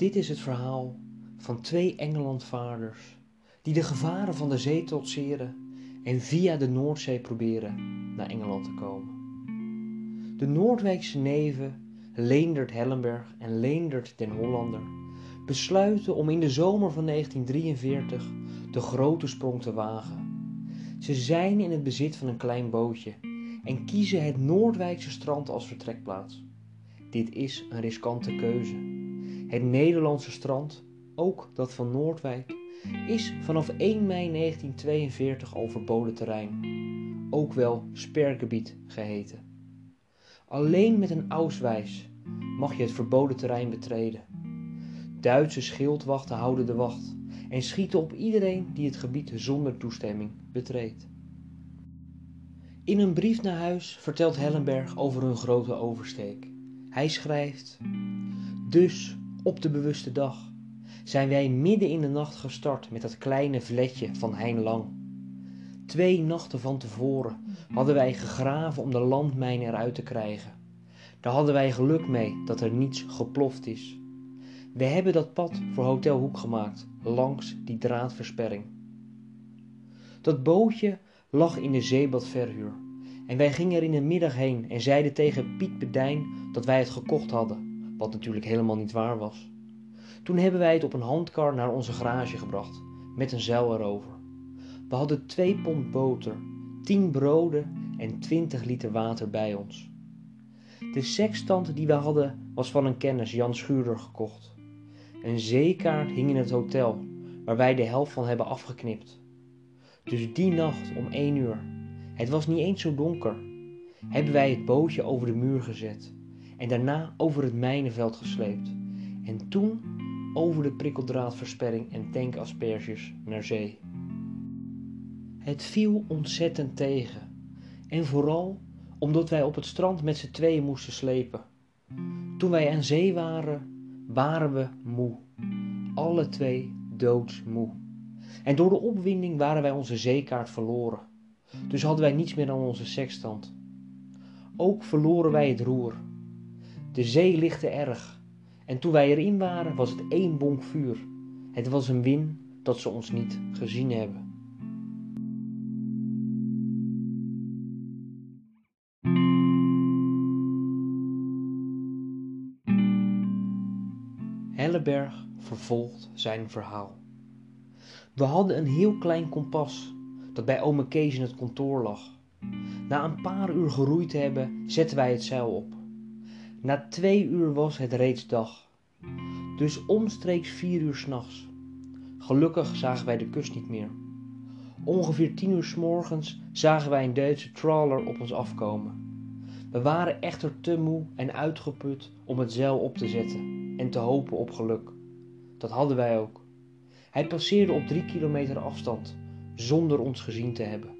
Dit is het verhaal van twee Engelandvaarders die de gevaren van de zee trotseren en via de Noordzee proberen naar Engeland te komen. De Noordwijkse neven Leendert Hellenberg en Leendert den Hollander besluiten om in de zomer van 1943 de grote sprong te wagen. Ze zijn in het bezit van een klein bootje en kiezen het Noordwijkse strand als vertrekplaats. Dit is een riskante keuze. Het Nederlandse strand, ook dat van Noordwijk, is vanaf 1 mei 1942 al verboden terrein, ook wel spergebied geheten. Alleen met een auswijs mag je het verboden terrein betreden. Duitse schildwachten houden de wacht en schieten op iedereen die het gebied zonder toestemming betreedt. In een brief naar huis vertelt Hellenberg over hun grote oversteek. Hij schrijft: Dus op de bewuste dag zijn wij midden in de nacht gestart met dat kleine vletje van Hein Lang. Twee nachten van tevoren hadden wij gegraven om de landmijn eruit te krijgen. Daar hadden wij geluk mee dat er niets geploft is. We hebben dat pad voor Hotel Hoek gemaakt, langs die draadversperring. Dat bootje lag in de zeebadverhuur en wij gingen er in de middag heen en zeiden tegen Piet Bedijn dat wij het gekocht hadden, wat natuurlijk helemaal niet waar was. Toen hebben wij het op een handkar naar onze garage gebracht, met een zeil erover. We hadden twee pond boter, tien broden en twintig liter water bij ons. De sextant die we hadden was van een kennis, Jan Schuurder, gekocht. Een zeekaart hing in het hotel, waar wij de helft van hebben afgeknipt. Dus die nacht om één uur, het was niet eens zo donker, hebben wij het bootje over de muur gezet en daarna over het mijnenveld gesleept. En toen over de prikkeldraadversperring en tankasperges naar zee. Het viel ontzettend tegen en vooral omdat wij op het strand met z'n tweeën moesten slepen. Toen wij aan zee waren, waren we moe. Alle twee doodsmoe. En door de opwinding waren wij onze zeekaart verloren. Dus hadden wij niets meer dan onze sextant. Ook verloren wij het roer. De zee lichtte erg. En toen wij erin waren, was het één bonk vuur. Het was een win dat ze ons niet gezien hebben. Helleberg vervolgt zijn verhaal. We hadden een heel klein kompas dat bij ome Kees in het kantoor lag. Na een paar uur geroeid te hebben, zetten wij het zeil op. Na twee uur was het reeds dag, dus omstreeks vier uur s'nachts. Gelukkig zagen wij de kust niet meer. Ongeveer tien uur s morgens zagen wij een Duitse trawler op ons afkomen. We waren echter te moe en uitgeput om het zeil op te zetten en te hopen op geluk. Dat hadden wij ook. Hij passeerde op drie kilometer afstand, zonder ons gezien te hebben.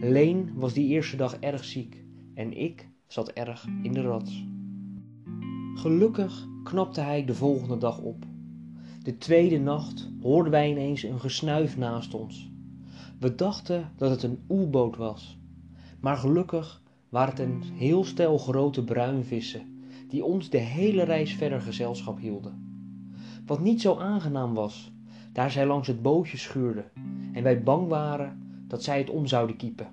Leen was die eerste dag erg ziek en ik zat erg in de rats. Gelukkig knapte hij de volgende dag op. De tweede nacht hoorden wij ineens een gesnuif naast ons. We dachten dat het een oelboot was, maar gelukkig waren het een heel stel grote bruinvissen die ons de hele reis verder gezelschap hielden. Wat niet zo aangenaam was, daar zij langs het bootje schuurden en wij bang waren dat zij het om zouden kiepen.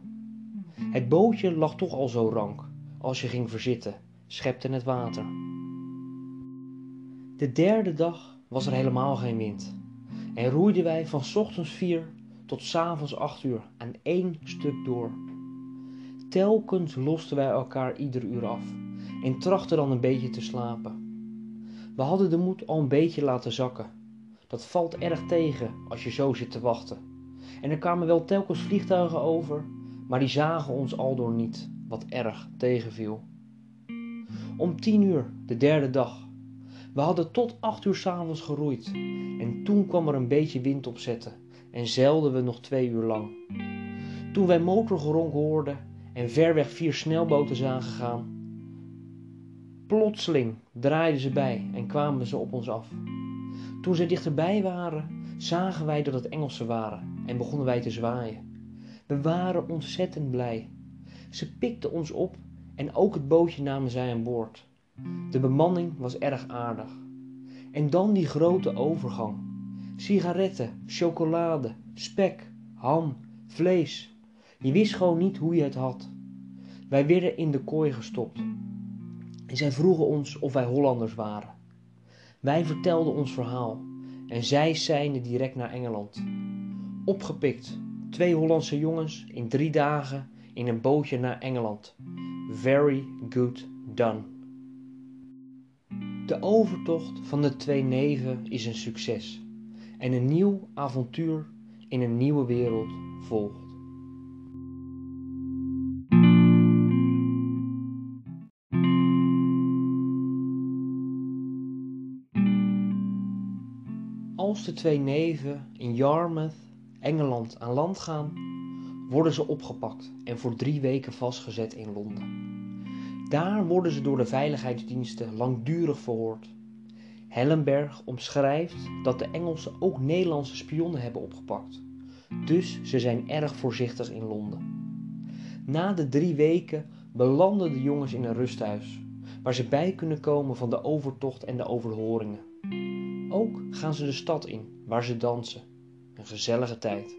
Het bootje lag toch al zo rank, als je ging verzitten, schepte het water. De derde dag was er helemaal geen wind en roeiden wij van ochtends vier tot s avonds acht uur aan één stuk door. Telkens losten wij elkaar ieder uur af en trachtte dan een beetje te slapen. We hadden de moed al een beetje laten zakken. Dat valt erg tegen als je zo zit te wachten. En er kwamen wel telkens vliegtuigen over, maar die zagen ons aldoor niet, wat erg tegenviel. Om tien uur, de derde dag. We hadden tot acht uur s'avonds geroeid en toen kwam er een beetje wind opzetten en zeilden we nog twee uur lang. Toen wij motorgeronk hoorden en ver weg vier snelboten zagen gaan, Plotseling draaiden ze bij en kwamen ze op ons af. Toen ze dichterbij waren, zagen wij dat het Engelsen waren en begonnen wij te zwaaien. We waren ontzettend blij. Ze pikten ons op en ook het bootje namen zij aan boord. De bemanning was erg aardig. En dan die grote overgang. Sigaretten, chocolade, spek, ham, vlees. Je wist gewoon niet hoe je het had. Wij werden in de kooi gestopt. En zij vroegen ons of wij Hollanders waren. Wij vertelden ons verhaal en zij seinen direct naar Engeland. Opgepikt, twee Hollandse jongens in drie dagen in een bootje naar Engeland. Very good done. De overtocht van de twee neven is een succes en een nieuw avontuur in een nieuwe wereld volgt. Als de twee neven in Yarmouth, Engeland, aan land gaan, worden ze opgepakt en voor drie weken vastgezet in Londen. Daar worden ze door de veiligheidsdiensten langdurig verhoord. Hellenberg omschrijft dat de Engelsen ook Nederlandse spionnen hebben opgepakt. Dus ze zijn erg voorzichtig in Londen. Na de drie weken belanden de jongens in een rusthuis, waar ze bij kunnen komen van de overtocht en de overhoringen. Ook gaan ze de stad in, waar ze dansen. Een gezellige tijd.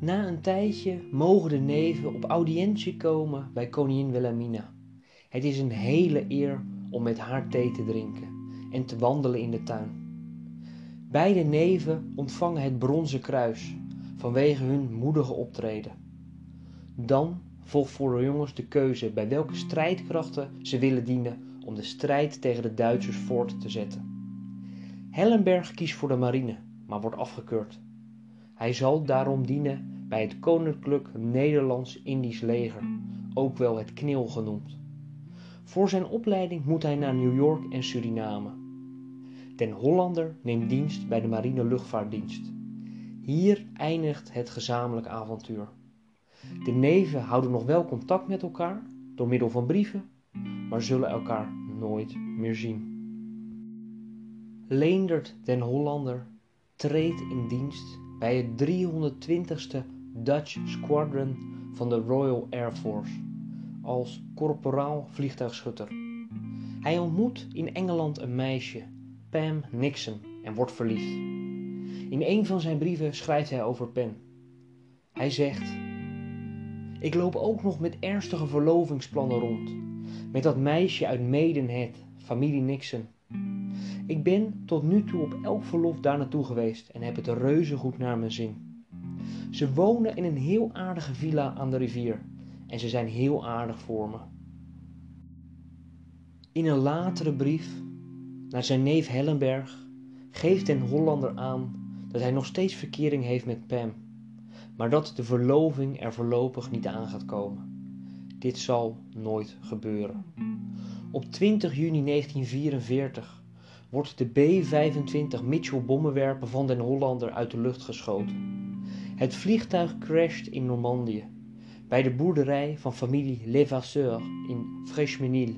Na een tijdje mogen de neven op audiëntie komen bij koningin Wilhelmina. Het is een hele eer om met haar thee te drinken en te wandelen in de tuin. Beide neven ontvangen het bronzen kruis vanwege hun moedige optreden. Dan volgt voor de jongens de keuze bij welke strijdkrachten ze willen dienen om de strijd tegen de Duitsers voort te zetten. Hellenberg kiest voor de marine, maar wordt afgekeurd. Hij zal daarom dienen bij het Koninklijk Nederlands-Indisch leger, ook wel het KNIL genoemd. Voor zijn opleiding moet hij naar New York en Suriname. Den Hollander neemt dienst bij de Marine Luchtvaartdienst. Hier eindigt het gezamenlijk avontuur. De neven houden nog wel contact met elkaar door middel van brieven, maar zullen elkaar nooit meer zien. Leendert den Hollander treedt in dienst bij het 320ste Dutch Squadron van de Royal Air Force als korporaal vliegtuigschutter. Hij ontmoet in Engeland een meisje, Pam Nixon, en wordt verliefd. In een van zijn brieven schrijft hij over Pam. Hij zegt: Ik loop ook nog met ernstige verlovingsplannen rond. Met dat meisje uit Maidenhead, familie Nixon. Ik ben tot nu toe op elk verlof daar naartoe geweest en heb het reuze goed naar mijn zin. Ze wonen in een heel aardige villa aan de rivier en ze zijn heel aardig voor me. In een latere brief naar zijn neef Hellenberg geeft den Hollander aan dat hij nog steeds verkering heeft met Pam, maar dat de verloving er voorlopig niet aan gaat komen. Dit zal nooit gebeuren. Op 20 juni 1944 wordt de B-25 Mitchell bommenwerper van den Hollander uit de lucht geschoten. Het vliegtuig crasht in Normandië, bij de boerderij van familie Levasseur in Freshmenil.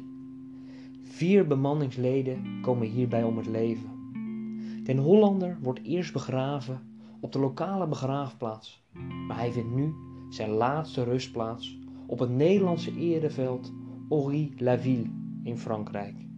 Vier bemanningsleden komen hierbij om het leven. Den Hollander wordt eerst begraven op de lokale begraafplaats, maar hij vindt nu zijn laatste rustplaats op het Nederlandse ereveld Ory-la-Ville in Frankrijk.